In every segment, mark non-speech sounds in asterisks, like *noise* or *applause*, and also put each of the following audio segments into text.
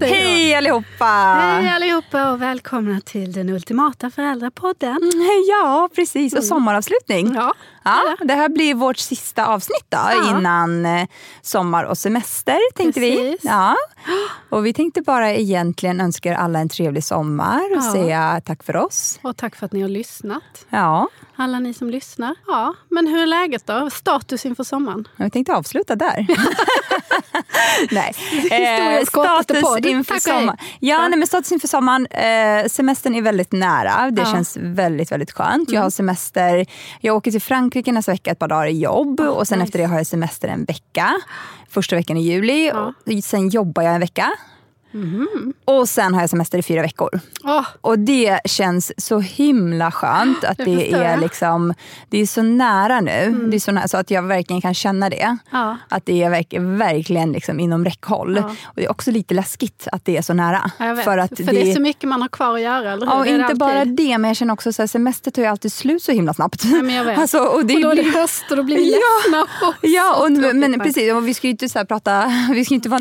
Hej allihopa! Hej allihopa och välkomna till den ultimata föräldrapodden. Ja, precis. Och sommaravslutning. Ja, Ja, det här blir vårt sista avsnitt då, Ja. innan eh, sommar och semester. tänkte vi. Precis. Ja. Och vi tänkte bara egentligen önska er alla en trevlig sommar och Ja. säga tack för oss. Och tack för att ni har lyssnat. Ja, Alla ni som lyssnar. Ja, men hur är läget då? Status inför sommaren? jag tänkte avsluta där. *laughs* nej. Historiens kortaste podd. Inför sommaren. Ja, nej, men status inför sommaren. Eh, semestern är väldigt nära. Det Ja. känns väldigt, väldigt skönt. Jag har semester. Jag åker till Frankrike nästa vecka ett par dagar i jobb och sen nice. efter det har jag semester en vecka. Första veckan i juli. Ja. Och sen jobbar jag en vecka. Och sen har jag semester i fyra veckor. Åh, Och det känns så himla skönt att Det det är. Mm. liksom, det är så nära nu. Det är så, nära, så att jag verkligen kan känna det. Ja. Att det är verk, verkligen liksom inom räckhåll. Ja. Och det är också lite läskigt att det är så nära. För, att För det... är så mycket man har kvar att göra, eller hur? Det det inte alltid. bara det, men jag känner också att semester tar ju alltid slut så himla snabbt. Nej. Alltså, och det och då är det höst och då blir vi Ja. ledsna. Ja, och, men precis. Och vi ska ju inte så här prata, *laughs* vi ska inte vara,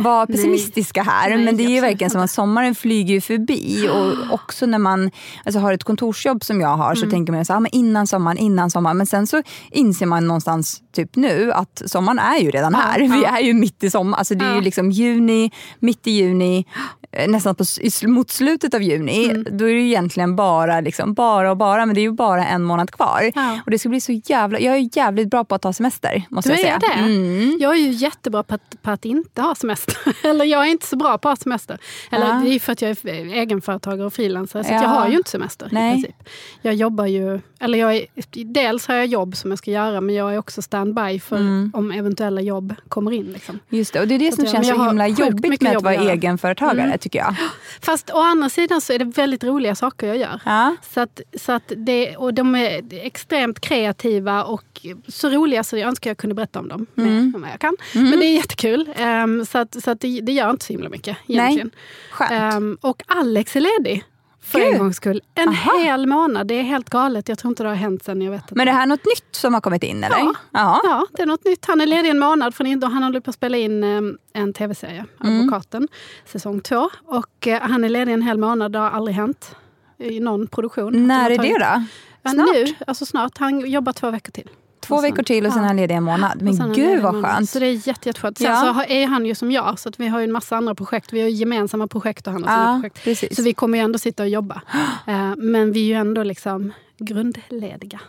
vara pessimistiska här. Nej, men det är ju verkligen som att sommaren flyger ju förbi. Och *gasps* också när man alltså, har ett kontorsjobb som jag har så Mm. tänker man så här, ah, men innan sommaren, innan sommaren. Men sen så inser man någonstans typ nu att sommaren är ju redan här. *laughs* Vi är ju mitt i sommaren. Alltså, det är ju Ja. liksom juni, mitt i juni, eh, nästan på, mot slutet av juni. Mm. Då är det ju egentligen bara, liksom, bara och bara, men det är ju bara en månad kvar. Ja. Och det ska bli så jävla, jag är jävligt bra på att ta semester. Måste Du jag säga. är det? Mm. Jag är ju jättebra på att, på att inte ha semester. *laughs* Eller jag är inte så bra på att ha semester. Eller Ja. det är för att jag är egenföretagare och frilansare. Så Ja. jag har ju inte semester Nej. i princip. Jag jobbar ju, eller jag är, dels har jag jobb som jag ska göra men jag är också standby för Mm. om eventuella jobb kommer in. Liksom. Just det, och det är det Så som jag- känns så himla jobbigt med att vara göra. Mm. egenföretagare tycker jag. Fast å andra sidan så är det väldigt roliga saker jag gör. Ja. Så att, så att det, och de är extremt kreativa och så roliga så jag önskar jag kunde berätta om dem Mm. än vad jag kan. Men det är jättekul. Um, så att, så att det, det gör inte så himla mycket egentligen. Skönt. Ehm, och Alex är ledig. För Gud. en gångs skull. En Aha. hel månad. Det är helt galet. Jag tror inte det har hänt sen jag vet. Men är det här något nytt som har kommit in eller? Ja. Ja. Ja, det är något nytt. Han är ledig en månad från Indo. Han håller på att spela in um, en tv-serie, Mm. Advokaten, säsong två. Och eh, han är ledig en hel månad. Det har aldrig hänt i någon produktion. När är det då? Snart? Nu, alltså snart. Han jobbar två veckor till. Två veckor till och sen är han ledig en månad. Men gud vad skönt. Så det är jätte, jätteskönt. Sen Ja. så är han ju som jag, så att vi har ju en massa andra projekt. Vi har gemensamma projekt och han har sina Ja, projekt. precis. Så vi kommer ju ändå sitta och jobba. *gasps* Eh, men vi är ju ändå liksom grundlediga.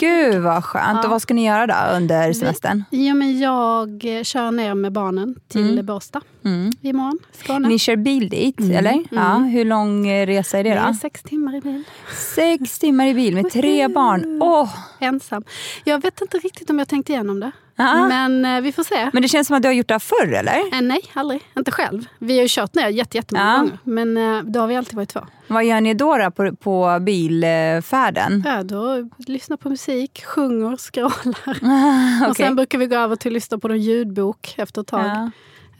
Gud vad skönt. Ja. Och vad ska ni göra då under semestern? Ja, men jag eh, kör ner med barnen till Mm. Båstad Mm. imorgon. Skåne. Ni kör bil dit, eller? Ja. Hur lång eh, resa är det det är då? sex timmar i bil. Sex timmar i bil med tre barn. Åh! Ensam. Jag vet inte riktigt om jag tänkt igenom det. Ja. Men eh, vi får se. Men det känns som att du har gjort det här förr, eller? Eh, nej, aldrig. Inte själv. Vi har ju kört ner jätte, jättemånga Ja. gånger. Men eh, då har vi alltid varit två. Vad gör ni då, då på, på bilfärden? Ja, då lyssnar på musik, sjunger, skrålar. *laughs* Och Okej. sen brukar vi gå över till att lyssna på någon ljudbok efter ett tag. Ja.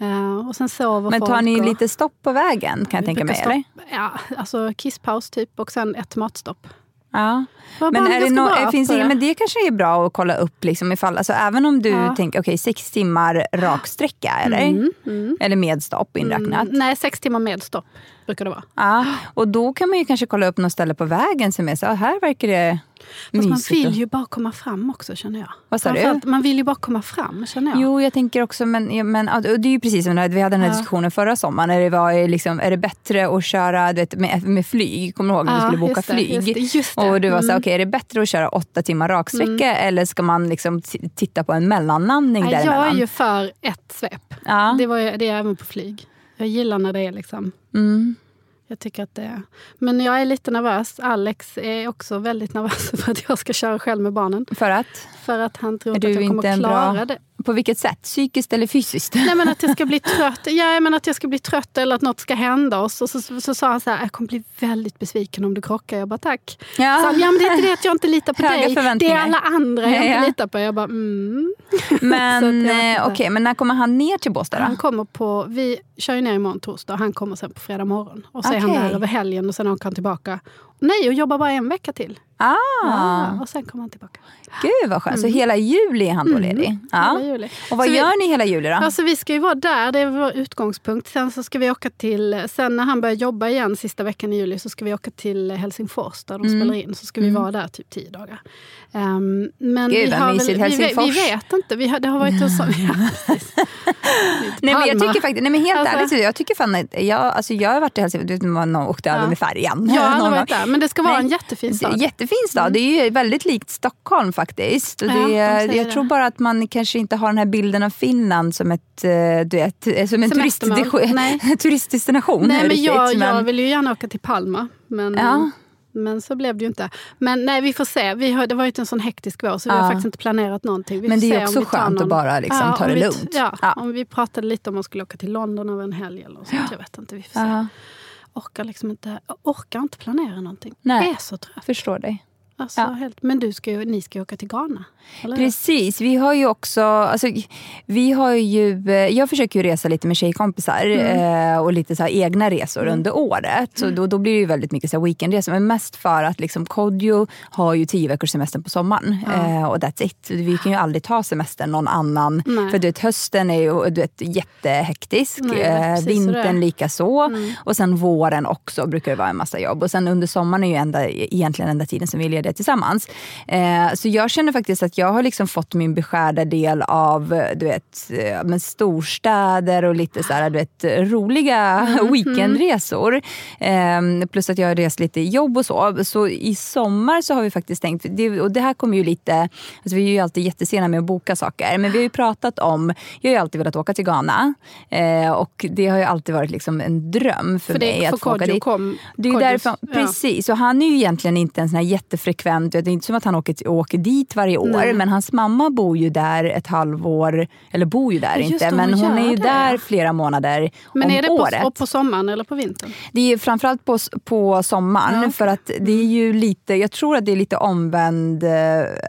Eh, och sen sover Men tar ni och, lite stopp på vägen kan jag vi tänka mig? Eller? stoppa- Ja, alltså kisspaus typ och sen ett matstopp. Ja. Men, är det no, finns det, men det kanske är bra att kolla upp, liksom ifall, alltså, även om du Ja. tänker okej sex timmar raksträcka eller? Mm, mm. Eller med stopp inräknat. Mm, nej, sex timmar med stopp brukar det vara. Ja. Och då kan man ju kanske kolla upp något ställe på vägen som är så, här verkar det Fast man mysigt. vill ju bara komma fram också känner jag. Vad sa du? Man vill ju bara komma fram känner jag. Jo, jag tänker också, men, ja, men ja, det är ju precis som vi hade den här Ja. diskussionen förra sommaren. När det var, liksom, är det bättre att köra vet, med, med flyg? Kommer du ihåg när vi Ja, skulle boka det, flyg? just det, just det. Och du var så Mm. okej är det bättre att köra åtta timmar raksträcka eller ska man liksom titta på en mellanlandning jag däremellan? är ju för ett svep. ja. Det, var, det är även på flyg. Jag gillar när det är liksom... mm. Jag tycker att det är... Men jag är lite nervös. Alex är också väldigt nervös *laughs* för att jag ska köra själv med barnen. För att? För att han tror att jag kommer klara bra- det. På vilket sätt? Psykiskt eller fysiskt? Nej men att jag ska bli *laughs* trött. Ja, men att jag ska bli trött eller att något ska hända oss. Och så, så, så sa han så här, jag kommer bli väldigt besviken om du krockar. Jag bara tack. Ja. Så han, ja men det är inte det att jag inte litar på *laughs* dig. Det är alla andra jag Ja, ja. inte litar på. Jag bara mm. *laughs* Men eh, okej, men när kommer han ner till Båstad då? Han kommer på, vi kör ju ner imorgon torsdag och han kommer sen på fredag morgon. Och så är han där över helgen och sen åker han tillbaka. Nej, och jobbar bara en vecka till. Ah, Ja, och sen kommer han tillbaka. Gud vad skönt. Så hela juli är han då ledig? Ja. Mm. Hela juli. Och vad Så vi- gör ni hela juli då? Alltså vi ska ju vara där, det är vår utgångspunkt. Sen så ska vi åka till, sen när han börjar jobba igen sista veckan i juli så ska vi åka till Helsingfors där de Mm. spelar in. Så ska vi vara där typ tio dagar. Um, men Gud, vi vad har mysigt. väl, vi, vet- vi Helsingfors. vet inte, vi har, det har varit sån... *laughs* Ja. Nej, men jag tycker faktiskt, nej men helt Alltså- ärligt, jag tycker fan jag, alltså jag har varit i Helsingfors, du vet, man åkte över Ja. med färjan. Jag har *laughs* aldrig varit där, men det ska vara Nej. en jättefin stad. Jättefin stad. Det är ju väldigt likt Stockholm faktiskt. Och Ja, det, de säger jag det. tror bara att man kanske inte har den här bilden av Finland som, ett, eh, du vet, eh, som en turistdestination. *laughs* Nej. turistdestination. Nej, men riktigt, jag, men- jag vill ju gärna åka till Palma. Men, Ja. men så blev det ju inte. Men nej, vi får se. Vi har, det har varit en sån hektisk vår så vi Ja. har faktiskt inte planerat någonting. Vi Men det är också vi skönt att någon- bara liksom ta om det vi- lugnt. Ja, Ja. Om vi pratade lite om man skulle åka till London över en helg eller sånt. Jag vet inte. Vi får se. Orkar liksom inte, orkar inte planera någonting. Nej. Jag är så trött. förstår dig. Alltså, Ja. helt, men du ska ju, ni ska ju åka till Ghana. Eller? Precis, vi har ju också, alltså, vi har ju, eh, jag försöker ju resa lite med tjejkompisar Mm. eh, och lite så här egna resor under året. Så då, då blir det ju väldigt mycket så weekendresor. Men mest för att liksom Kodjo har ju tio veckors semester på sommaren. Eh, och that's it. Vi kan ju aldrig ta semester någon annan. Nej. För du vet, hösten är ju du vet, jättehektisk. Nej, eh, vintern lika så. Och sen våren också brukar det vara en massa jobb. Och sen under sommaren är ju enda, egentligen enda tiden som vi är lediga tillsammans. Eh, så jag känner faktiskt att jag har liksom fått min beskärda del av du vet, eh, men storstäder och lite så här, du vet, roliga weekendresor. Eh, plus att jag har rest lite jobb och så. Så i sommar så har vi faktiskt tänkt, det, och det här kommer ju lite, alltså vi är ju alltid jättesena med att boka saker. Men vi har ju pratat om, jag har ju alltid velat åka till Ghana. Eh, och det har ju alltid varit liksom en dröm för, För mig det att för få åka dit. kom. Det är därför, ja. precis, och han är ju egentligen inte en sån här jättefrekvent, det är inte som att han åker, åker dit varje år. Nej. Men hans mamma bor ju där ett halvår, eller bor ju där just inte, det, men hon hon är ju det, där flera månader Men om är det på, året. på sommaren eller på vintern? Det är framförallt på, på sommaren Ja, okej. för att det är ju lite, jag tror att det är lite omvänd, eh,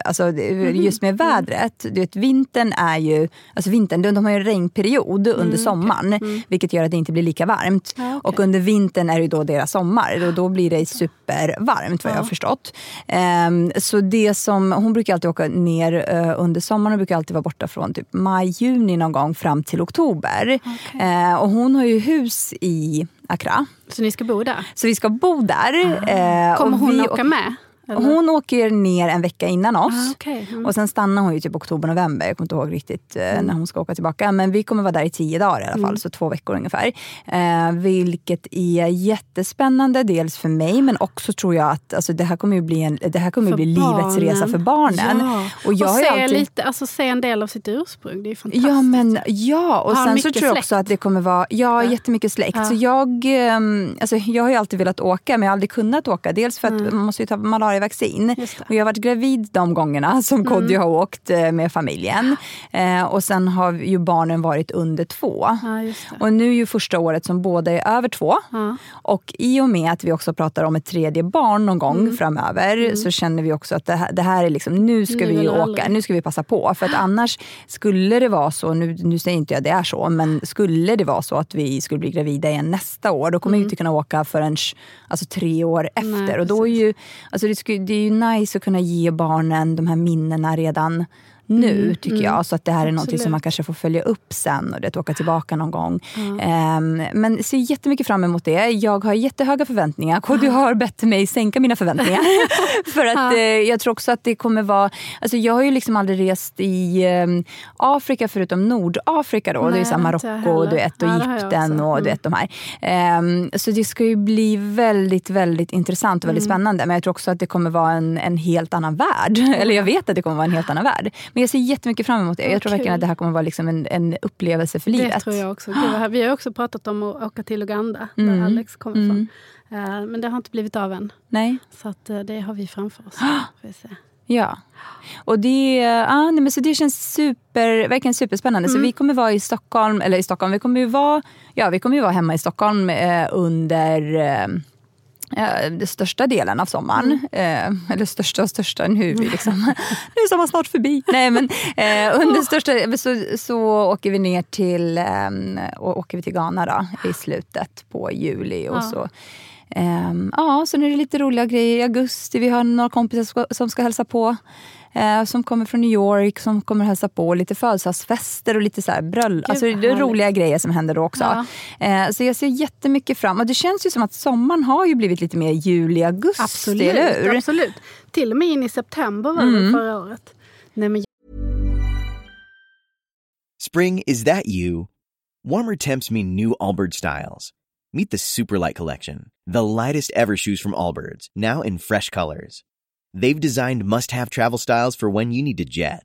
alltså Mhm. just med vädret. Du vet, vintern är ju, alltså vintern, de, har ju en regnperiod under sommaren vilket gör att det inte blir lika varmt. Mm, Ja, okej. Och under vintern är det ju då deras sommar och då blir det supervarmt vad jag har förstått. Ehm, så det som, hon brukar alltid åka ner eh, under sommaren och brukar alltid vara borta från typ maj, juni någon gång fram till oktober. Eh, och hon har ju hus i Accra. Så ni ska bo där? Så vi ska bo där. eh, Kommer och hon vi åka med? Eller? Hon åker ner en vecka innan oss. Ah, okej. Mm. Och sen stannar hon ju typ oktober, november. Jag kommer inte ihåg riktigt eh, när hon ska åka tillbaka. Men vi kommer vara där i tio dagar i alla fall, Mm. så två veckor ungefär. Eh, vilket är jättespännande, dels för mig men också tror jag att alltså, det här kommer ju bli, en, det här kommer För bli livets resa för barnen. Ja. Och jag har ju se, alltid... lite, alltså, se en del av sitt ursprung, det är fantastiskt. Ja, men, ja. och Har sen så tror jag också släkt. att det kommer vara ja, jättemycket släkt. Ja. Så jag, ehm, alltså, jag har ju alltid velat åka men jag har aldrig kunnat åka. Dels för att man måste ju ta. Mm. Mm. Och jag har varit gravid de gångerna som Kodjo har åkt eh, med familjen. *gasps* Eh, och sen har ju barnen varit under två. Ja. Och nu är ju första året som båda är över två. Ja. Och i och med att vi också pratar om ett tredje barn någon gång Mm. framöver så känner vi också att det här, det här är liksom, nu ska Nu vi åka, aldrig. nu ska vi passa på. För att *gasps* annars skulle det vara så, nu, nu säger inte jag det är så, men skulle det vara så att vi skulle bli gravida igen nästa år, då kommer vi inte kunna åka förrän alltså, tre år efter. Mm. Nej, och då är ju, alltså, det, det är ju nice att kunna ge barnen de här minnena redan nu tycker jag. Så att det här är något som man kanske får följa upp sen och det, åka tillbaka någon gång. Ehm, men ser jättemycket fram emot det. Jag har jättehöga förväntningar. KD har bett mig sänka mina förväntningar. *laughs* För att eh, jag tror också att det kommer vara... Alltså jag har ju liksom aldrig rest i eh, Afrika förutom Nordafrika då. det är Nej, Marocko du vet, och Ja, det har jag Egypten och du Mm. vet de här. Ehm, så det ska ju bli väldigt, väldigt intressant och väldigt Mm. spännande. Men jag tror också att det kommer vara en, en helt annan värld. *laughs* Eller jag vet att det kommer vara en helt annan värld. Men jag ser jättemycket fram emot det. Jag tror kul. verkligen att det här kommer vara liksom en, en upplevelse för livet. Det tror jag också. Gud, vi har också pratat om att åka till Uganda, Mm. där Alex kommer ifrån. Eh, Men det har inte blivit av än. Nej. Så att eh, det har vi framför oss. Får vi se. Ja. Och det, ja, nej, men så det känns super, verkligen superspännande. Så vi kommer vara i Stockholm, eller i Stockholm, vi kommer ju vara, ja, vi kommer ju vara hemma i Stockholm eh, under eh, eh, den största delen av sommaren. Eh, eller största och största, nu är, vi liksom, *laughs* nu är sommaren snart förbi. Nej, men, eh, under största, så, så åker vi ner till, eh, och åker vi till Ghana då, i slutet på juli. Och Ja. så Ehm, ja, sen är det lite roliga grejer i augusti. Vi har några kompisar som ska hälsa på. Eh, som kommer från New York, som kommer hälsa på. Lite födelsedagsfester och lite så här bröll. Alltså, det är roliga grejer som händer då också. Ja. Eh, så jag ser jättemycket fram Och det känns ju som att sommaren har ju blivit lite mer juli, augusti, Absolut, eller hur? absolut. Till och med in i september var det Mm. förra året. Nej, men Spring, is that you? Warmer temps mean new Allbirds styles. Meet the Superlight Collection, the lightest ever shoes from Allbirds, now in fresh colors. They've designed must have travel styles for when you need to jet.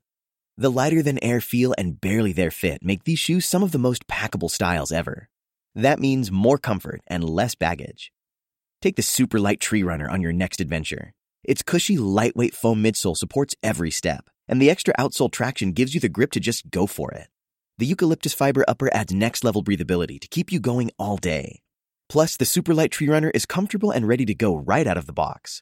The lighter than air feel and barely there fit make these shoes some of the most packable styles ever. That means more comfort and less baggage. Take the super light Tree Runner on your next adventure. Its cushy, lightweight foam midsole supports every step, and the extra outsole traction gives you the grip to just go for it. The eucalyptus fiber upper adds next level breathability to keep you going all day. Plus, the super light Tree Runner is comfortable and ready to go right out of the box.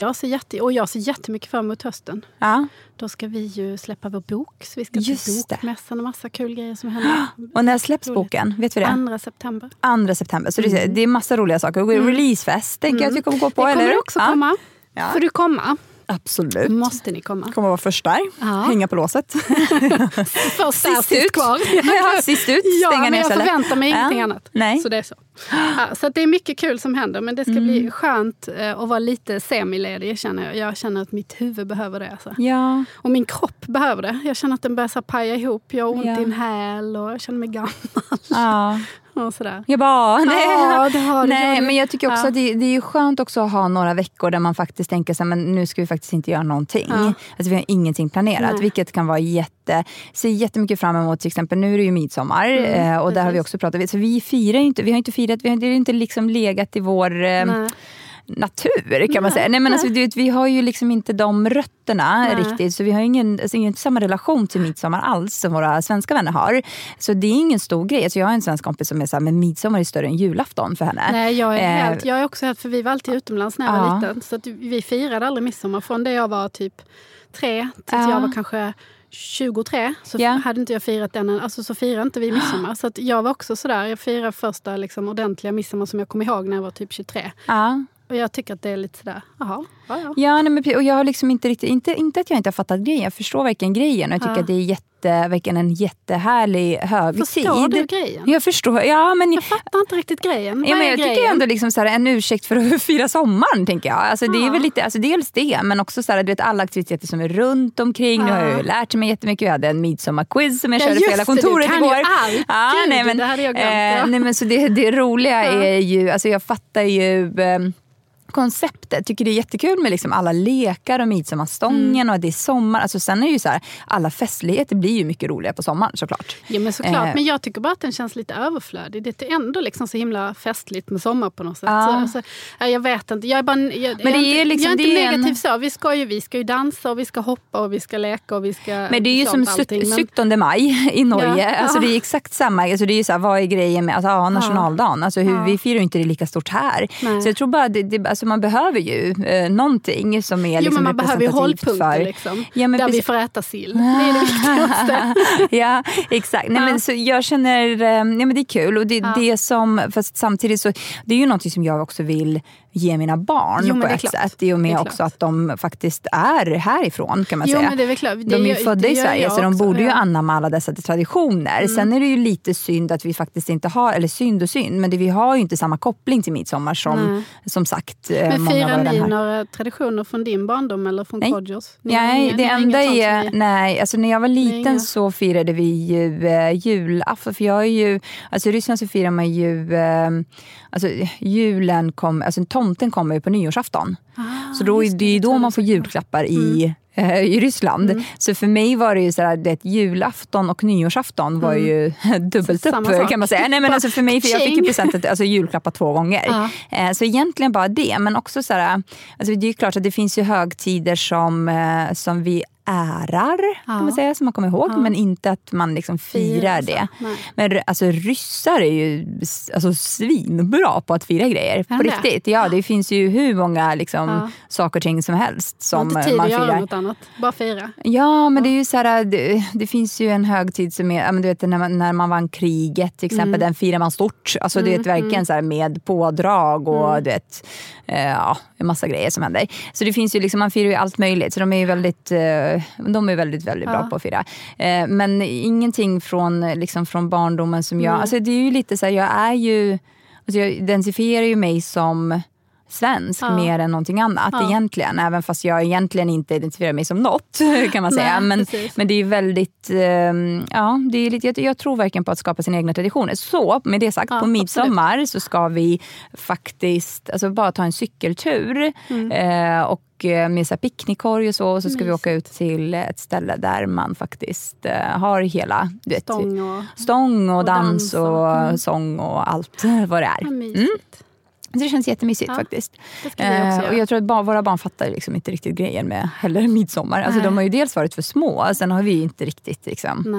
Jag ser, jätte, och jag ser jättemycket fram emot hösten. Ja. Då ska vi ju släppa vår bok. Så vi ska Just till bokmässan och massa kul grejer som händer. *gasps* Och när släpps Roligt. boken? Vet vi det? 2 september. 2 september. Så det, det är massa roliga saker. Och Releasefest tänker jag att vi kommer gå på. Det kommer eller? också Ja. komma. Ja. Får du komma? Absolut. Måste ni komma. kommer vara först där. Ja. Hänga på låset. *laughs* Först där, sist ut. kvar. *laughs* ja, sist ut. Ja, Stänga men jag stället. förväntar mig Ja. ingenting annat. Nej. Så det är så. Ja, så det är mycket kul som händer. Men det ska Mm. bli skönt eh, att vara lite semiledig känner jag. Jag känner att mitt huvud behöver det. Alltså. Ja. Och min kropp behöver det. Jag känner att den börjar så paja ihop. Jag har ont Ja. i en häl och jag känner mig gammal. ja. *laughs* Och sådär. Jag bara, nej. Ja, det har du, nej men jag tycker också Ja. att det, det är ju skönt också att ha några veckor där man faktiskt tänker så här, men nu ska vi faktiskt inte göra någonting. Ja. Alltså, vi har ingenting planerat, Nej. vilket kan vara jätte... Ser jättemycket fram emot, till exempel nu är det ju midsommar eh, och där har vi precis. också pratat, så vi firar inte, vi har inte firat, vi har det är inte liksom legat i vår... Eh, Nej. Natur kan man säga. Nej, men alltså, du vet, vi har ju liksom inte de rötterna Nej. riktigt. Så vi har ingen, alltså, ingen samma relation till midsommar alls som våra svenska vänner har. Så det är ingen stor grej. Alltså, jag har en svensk kompis som är så här, men midsommar är större än julafton för henne. Nej, jag är, Eh, helt, jag är också helt, för vi var alltid utomlands när jag Ja. var liten. Så att vi firade aldrig midsommar. Från det jag var typ tre tills Ja. jag var kanske 23 så Ja. hade inte jag firat den. Alltså så firade inte vi *gasps* midsommar. Så att jag var också sådär. Jag firade första liksom, ordentliga midsommar som jag kommer ihåg när jag var typ 23. Ja. Och jag tycker att det är lite sådär, jaha, ja ja. Ja, nej, men, och jag har liksom inte riktigt, inte, inte att jag inte har fattat grejen, jag förstår verkligen grejen och jag tycker Ja. att det är jätte, verkligen en jättehärlig högtid. Förstår du grejen? Jag förstår, ja men... Jag fattar inte riktigt grejen. Ja, men jag tycker grejen? ändå liksom så här, en ursäkt för att *laughs* fira sommaren. tänker jag. Alltså, det är Ja. väl lite, alltså, dels det, men också så här, du vet, alla aktiviteter som är runt omkring. Nu har jag ju lärt mig jättemycket. Vi hade en midsommarquiz som jag Ja, körde just hela det, du kontoret kan ju igår. allt. Gud, nej, men, det hade jag glömt, eh, ja. nej, men så det, det roliga är ju, alltså, jag fattar ju eh, koncept konceptet. Tycker det är jättekul med liksom alla lekar och midsommarstången Mm. och att det är sommar. Alltså, sen är det ju så här, alla festligheter blir ju mycket roligare på sommaren såklart. Ja men såklart, Eh. men jag tycker bara att den känns lite överflödig. Det är ändå liksom så himla festligt med sommar på något sätt. Ja. Så, alltså, ja, jag vet inte, jag är, bara, jag, jag det är, liksom- jag är inte är en- negativ så. Vi ska, ju, vi ska ju dansa och vi ska hoppa och vi ska leka och vi ska... Men det är ju som allting, men- 17 maj *laughs* i Norge. Ja. Alltså det är exakt samma. Alltså det är ju så här, vad är grejen med alltså, ja, nationaldagen? Alltså hur, Ja. Vi firar ju inte det lika stort här. Nej. Så jag tror bara det, det, alltså man behöver ju eh, någonting som är Jo, liksom men man behöver ju hållpunkter för... liksom, Ja, men där vi precis. får äta sill. Det är det *laughs* viktigaste. ja, exakt. Nej, men så jag känner, eh, ja, men det är kul. Och det, det som, fast samtidigt så, det är ju något som jag också vill ge mina barn Jo, på det är ett klart. sätt. I och med också klart. att de faktiskt är härifrån kan man Jo, säga. är de är ju födda i Sverige så de borde ju ja. Mm. anamma alla dessa traditioner. Sen är det ju lite synd att vi faktiskt inte har, eller synd och synd, men det, vi har ju inte samma koppling till midsommar som, som sagt eh, Men många av firar våra ni några traditioner från din barndom eller från Nej. Kodjos? Ni Nej, inga- det enda är... ni- Nej, alltså när jag var inga- liten så firade vi ju eh, julafton. För jag är ju... Alltså i Ryssland så firar man ju... Eh, alltså julen kom... Alltså tomten kommer ju på nyårsafton. så då, det är ju då man får julklappar i, eh, i Ryssland. Så för mig var det ju så här, julafton och nyårsafton var ju *laughs* dubbelt Så upp kan man säga. Nej, men alltså för mig, för jag fick ju presentet, alltså julklappar två gånger. Ja. Eh, Så egentligen bara det, men också så här, alltså det är klart att det finns ju högtider som, eh, som vi ärar, kan man säga, som man kommer ihåg, men inte att man liksom firar Firar, det. Nej. Men alltså ryssar är ju alltså, svinbra på att fira grejer. På riktigt. Ja, det finns ju hur många liksom, Ja. saker och ting som helst Jag har som inte tid man att göra firar. något annat. Bara fira. Ja, men det är ju så här, det, det finns ju en högtid som är, ja, du vet, när, man, när man vann kriget till exempel, Mm. den firar man stort. Alltså det är verkligen så här med pådrag och Mm. du vet, eh, ja, en massa grejer som händer. Så det finns ju liksom, man firar ju allt möjligt. Så de är ju väldigt, eh, de är väldigt, väldigt bra på att fira. Eh, men ingenting från, liksom, från barndomen som jag, alltså det är ju lite så här, jag är ju, alltså jag identifierar ju mig som svensk mer än någonting annat egentligen. Även fast jag egentligen inte identifierar mig som något *laughs* kan man säga. Nej, men, precis. men det är väldigt, ehm, ja, det är lite, jag, jag tror verkligen på att skapa sina egna traditioner. Så med det sagt, Ja, på midsommar så ska vi faktiskt alltså, bara ta en cykeltur. Mm. Eh, och eh, med så picknickkorg och så. Och så ska vi åka ut till ett ställe där man faktiskt eh, har hela du vet, Stång och... stång och, och dans dans och, och- mm. sång och allt *laughs* vad det är. Mysigt. Så det känns jättemysigt Ja, faktiskt. ska Eh, och jag tror att barn, våra barn fattar liksom inte riktigt grejen med heller midsommar. Alltså, de har ju dels varit för små, sen har vi inte riktigt liksom,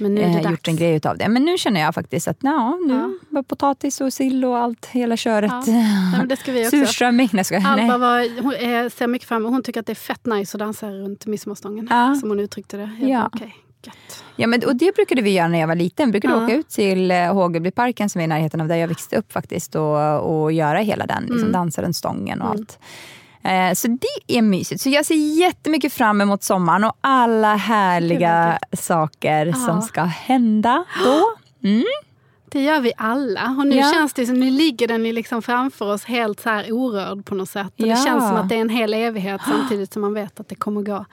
eh, gjort en grej utav det. Men nu känner jag faktiskt att ja, nu Ja. potatis och sill och allt, hela köret. Ja. Nej, men det ska vi *laughs* också. Surströmming, nej, skojar. Alba var, hon är, ser mycket fram emot Hon tycker att det är fett nice att dansa runt midsommarstången. Ja. Som hon uttryckte det. Jag Ja. bara, okej, gött. Ja, men, och det brukade vi göra när jag var liten. Vi brukade Ja. åka ut till eh, Hågelbyparken som är i närheten av där jag växte upp faktiskt och, och göra hela den, liksom, Mm. dansa runt stången och allt. Eh, så det är mysigt. Så jag ser jättemycket fram emot sommaren och alla härliga saker som ska hända då. *gasps* Det gör vi alla. Och nu Ja. känns det som nu ligger den ju liksom framför oss helt så här orörd på något sätt. Och Ja. Det känns som att det är en hel evighet samtidigt som man vet att det kommer gå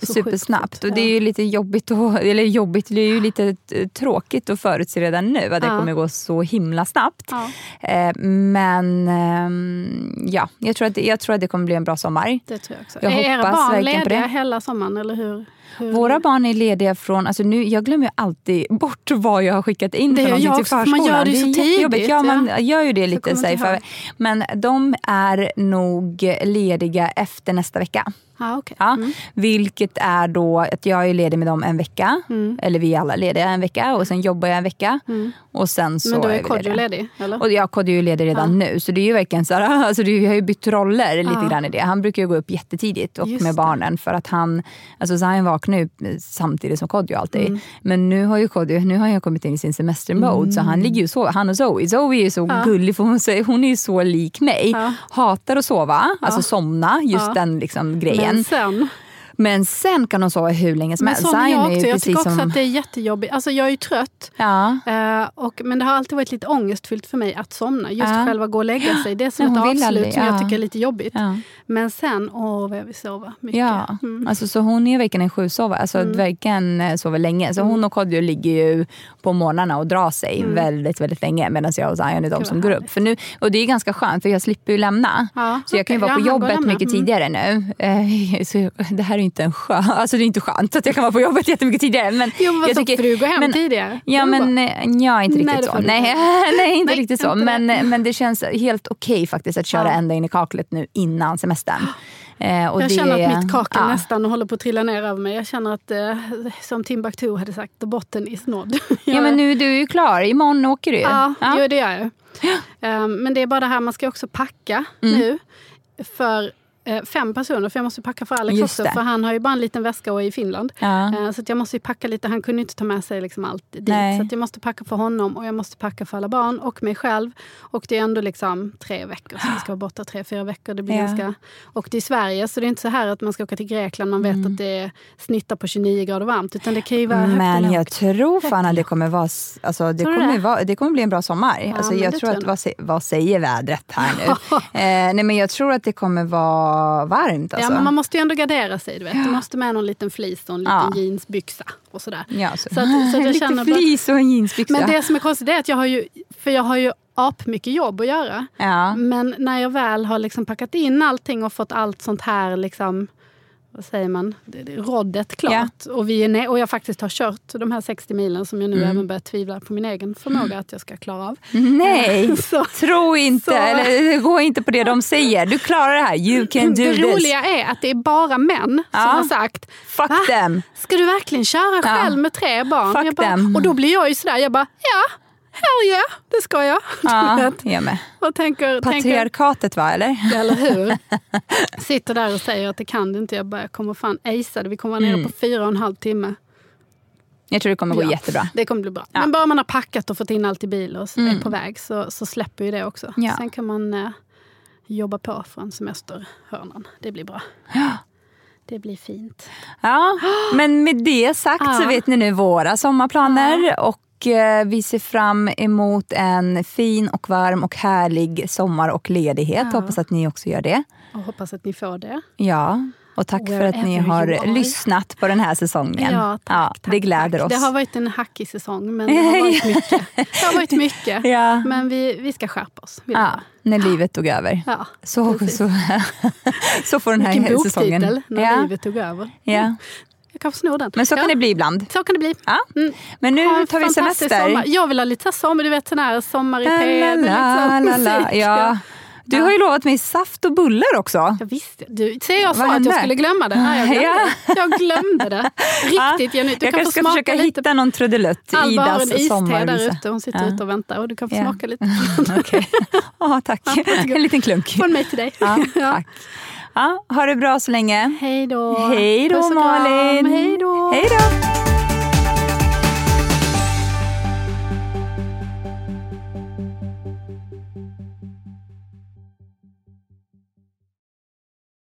så sjukt Supersnabbt. fort. Och det är ju lite jobbigt, och, eller jobbigt, det är ju lite eh, tråkigt att förutse redan nu att det Ja. kommer gå så himla snabbt. Eh, men ehm, ja, jag tror, att, jag tror att det kommer bli en bra sommar. Det tror jag också. Jag är era barn lediga hela sommaren eller hur? Hur? Våra barn är lediga från, alltså nu, jag glömmer alltid *laughs* bort vad jag har skickat in Det för jag till förskolan. man gör det så jättejobbigt. tidigt, Ja, man ja. gör ju det lite så här, Men de är nog lediga efter nästa vecka. Ja, okej. Ja, Mm. Vilket är då att jag är ledig med dem en vecka. Eller vi är alla lediga en vecka och sen jobbar jag en vecka. Och sen så Men då är Kodjo ledig? Eller? Och jag Kodjo är ju ledig redan nu. Så det är ju verkligen så här, *laughs* alltså det är, vi har ju bytt roller lite Ja. grann i det. Han brukar ju gå upp jättetidigt och Just med barnen för att han, alltså Zion vaknar ju samtidigt som Kodjo alltid. Mm. Men nu har ju Kodjo, nu har jag kommit in i sin semestermode så han ligger ju så, han och Zoe. Zoe är ju så gullig för hon, säger- hon är ju så lik mig. Ja. Hatar att sova, alltså somna, just Ja. den liksom grejen. Men sen, men sen kan hon sova hur länge som men helst. jag också. Jag tycker också som... att det är jättejobbigt. Alltså jag är ju trött. Ja. Eh, och, men det har alltid varit lite ångestfyllt för mig att somna. Just Ja. själva gå och lägga *gasps* sig. Det är som Ja, ett avslut aldrig, som jag ja. tycker är lite jobbigt. Men sen, åh vad jag vill sova mycket. Ja, Mm. alltså, så hon är verkligen en sjusovare. Alltså, verkligen eh, sover länge. Så Mm. hon och Kodjo ligger ju på morgnarna och drar sig väldigt, väldigt länge. Medan jag och Zion är de som går upp. För nu, och det är ganska skönt för jag slipper ju lämna. Så jag kan ju vara på jobbet mycket Mm. tidigare nu. Eh, *laughs* så det här är inte en skön, alltså det är inte skönt att jag kan vara på jobbet jättemycket tidigare. Men Jo, men jag så, får du gå hem tidigare? Ja, men eh, ja, inte Nej, riktigt det så. Nej, nej, inte Nej, riktigt så. inte Men, det. men det känns helt okej faktiskt att köra Ja. ända in i kaklet nu innan semestern. *gasps* Eh, Jag det, känner att mitt kakel ja. nästan håller på att trilla ner över mig. Jag känner att, eh, som Timbuktu hade sagt, the bottom is nådd. *laughs* Ja men nu du är ju klar, imorgon åker du ju. Ja, Ja. Jo, det gör jag. Um, *gasps* men det är bara det här, man ska också packa Mm. nu för fem personer, för jag måste packa för Alex Just också. det. För han har ju bara en liten väska och är i Finland. Ja. Eh, så jag måste ju packa lite. Han kunde inte ta med sig liksom allt dit. Nej. Så jag måste packa för honom och jag måste packa för alla barn och mig själv. Och det är ändå liksom tre veckor, så vi ska vara borta tre, fyra veckor. Det blir Ja. ganska... Och det är Sverige, så det är inte så här att man ska åka till Grekland. Man vet Mm. att det snittar på 29 grader varmt. Utan det kan ju vara Men jag tror fan att det kommer vara, alltså, det kommer, det? vara, det kommer bli en bra sommar. alltså, men jag tror att, vad, vad säger vädret här nu? *laughs* eh, nej, men jag tror att det kommer vara varmt. Alltså. Ja, men man måste ju ändå gardera sig. Du, vet. du måste med någon liten flis och en liten Ja. jeansbyxa. Och sådär. Ja, så. Så att- så att jag *laughs* Lite känner bara- flis och en jeansbyxa. Men det som är konstigt är att jag har ju, för jag har ju apmycket jobb att göra. ja. Men när jag väl har liksom packat in allting och fått allt sånt här, liksom, vad säger man, Det- det- roddet klart. Och, vi är och jag faktiskt har kört de här 60 milen som jag nu Mm. även börjar tvivla på min egen förmåga att jag ska klara av. Nej, *laughs* Så- tro inte, så- eller gå inte på det de säger. Du klarar det här, you can do det this. roliga är att det är bara män Ja. som har sagt Fuck Va? them. Ska du verkligen köra Ja. själv med tre barn? Bara, och då blir jag ju sådär, jag bara ja, hell yeah, det ska jag. *laughs* Ja, jag med. och tänker, tänker, Patriarkatet va, eller? eller hur? *laughs* Sitter där och säger att det kan du inte. Jag bara, jag kommer fan acea det. Vi kommer vara nere Mm. på fyra och en halv timme. Jag tror det kommer gå Ja, jättebra. Det kommer bli bra. Ja. Men bara man har packat och fått in allt i bil och är på väg så, så släpper ju det också. Ja. Sen kan man eh, jobba på från semesterhörnan. Det blir bra. Det blir fint. Ja, men med det sagt så vet ni nu våra sommarplaner och vi ser fram emot en fin och varm och härlig sommar och ledighet. Ja. Hoppas att ni också gör det. Och hoppas att ni får det. Ja, och tack för att ni har lyssnat på den här säsongen. Ja, tack, tack, det gläder tack. oss. Det har varit en hackig säsong, men det har varit mycket. *laughs* Det har varit mycket. Ja. Men vi, vi ska skärpa oss. ja, när livet tog över. Ja, Så, precis. så, *laughs* så får den här Vilken säsongen... boktitel, När ja, livet tog över. ja. Jag kanske snor den. Men så kan ja. det bli ibland. Så kan det bli. Ja. Mm. Men nu Ha tar vi semester. Sommar. Jag vill ha lite sommar, du vet sån här sommar i La, P. la, la, la. musik. Ja. Du har ju lovat mig saft och bullar också. Jag visste du, Se jag Vad sa att jag skulle glömma det. Nej, jag, *laughs* glömde jag glömde det. *laughs* Riktigt genuint. Du jag kan kanske ska försöka lite. hitta någon trudelutt. Alba har en Idas iste där ute. Hon sitter Ja. ute och väntar. Och du kan få smaka lite. *laughs* Okej. Ja, tack. En liten klunk. Från mig till dig. Tack. Ja, ha det bra så länge. Hej då. Hej då. Malin. Hej då. Hej då.